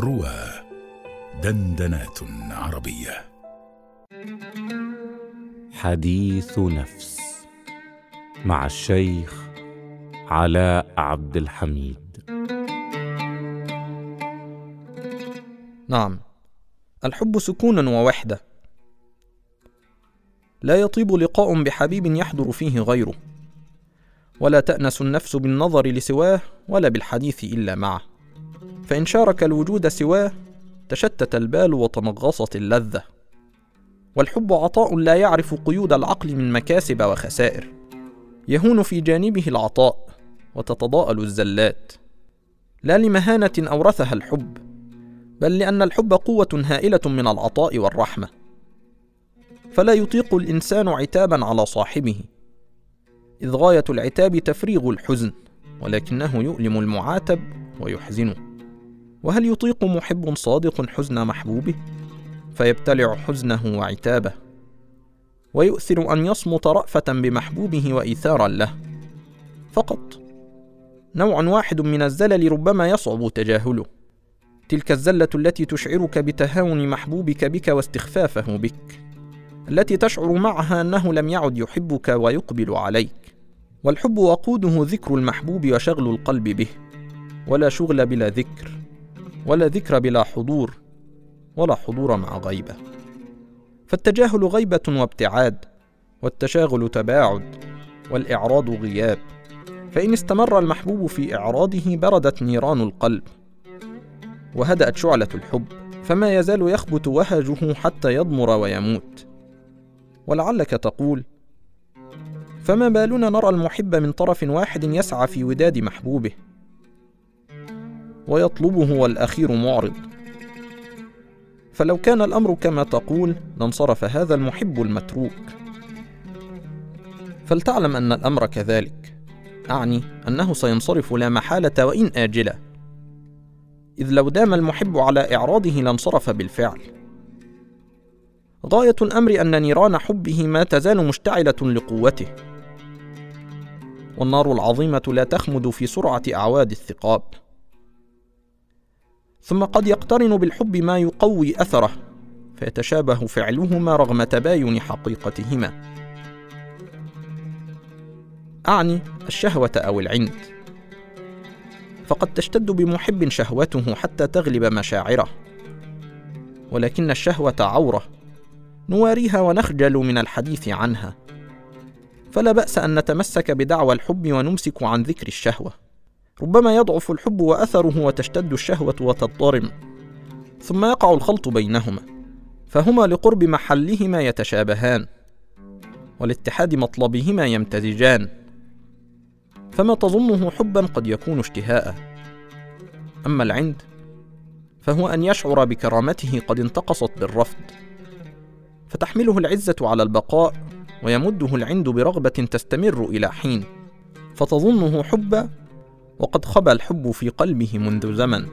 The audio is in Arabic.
روى دندنات عربية. حديث نفس مع الشيخ علاء عبد الحميد. نعم. الحب سكون ووحدة. لا يطيب لقاء بحبيب يحضر فيه غيره. ولا تأنس النفس بالنظر لسواه ولا بالحديث إلا معه. فإن شارك الوجود سواه تشتت البال وتنغصت اللذة. والحب عطاء لا يعرف قيود العقل من مكاسب وخسائر. يهون في جانبه العطاء وتتضاءل الزلات. لا لمهانة أورثها الحب بل لأن الحب قوة هائلة من العطاء والرحمة. فلا يطيق الإنسان عتابا على صاحبه. إذ غاية العتاب تفريغ الحزن ولكنه يؤلم المعاتب ويحزنه. وهل يطيق محب صادق حزن محبوبه؟ فيبتلع حزنه وعتابه. ويؤثر أن يصمت رأفة بمحبوبه وإيثارا له. فقط. نوع واحد من الزلل ربما يصعب تجاهله. تلك الزلة التي تشعرك بتهاون محبوبك بك واستخفافه بك. التي تشعر معها أنه لم يعد يحبك ويقبل عليك. والحب وقوده ذكر المحبوب وشغل القلب به. ولا شغل بلا ذكر. ولا ذكر بلا حضور ولا حضور مع غيبة. فالتجاهل غيبة وابتعاد والتشاغل تباعد والإعراض غياب. فإن استمر المحبوب في إعراضه بردت نيران القلب. وهدأت شعلة الحب فما يزال يخبت وهجه حتى يضمر ويموت. ولعلك تقول فما بالنا نرى المحب من طرف واحد يسعى في وداد محبوبه؟ ويطلبه والأخير معرض. فلو كان الأمر كما تقول لانصرف هذا المحب المتروك. فلتعلم أن الأمر كذلك. أعني أنه سينصرف لا محالة وإن اجله إذ لو دام المحب على إعراضه لانصرف بالفعل. غاية الأمر أن نيران حبه ما تزال مشتعلة لقوته. والنار العظيمة لا تخمد في سرعة أعواد الثقاب. ثم قد يقترن بالحب ما يقوي أثره فيتشابه فعلهما رغم تباين حقيقتهما. أعني الشهوة أو العند. فقد تشتد بمحب شهوته حتى تغلب مشاعره. ولكن الشهوة عورة نواريها ونخجل من الحديث عنها. فلا بأس أن نتمسك بدعوى الحب ونمسك عن ذكر الشهوة. ربما يضعف الحب وأثره وتشتد الشهوة وتضطرم. ثم يقع الخلط بينهما فهما لقرب محلهما يتشابهان ولاتحاد مطلبهما يمتزجان. فما تظنه حبا قد يكون اشتهاء. أما العند فهو أن يشعر بكرامته قد انتقصت بالرفض. فتحمله العزة على البقاء ويمده العند برغبة تستمر إلى حين. فتظنه حبا وقد خبى الحب في قلبه منذ زمن.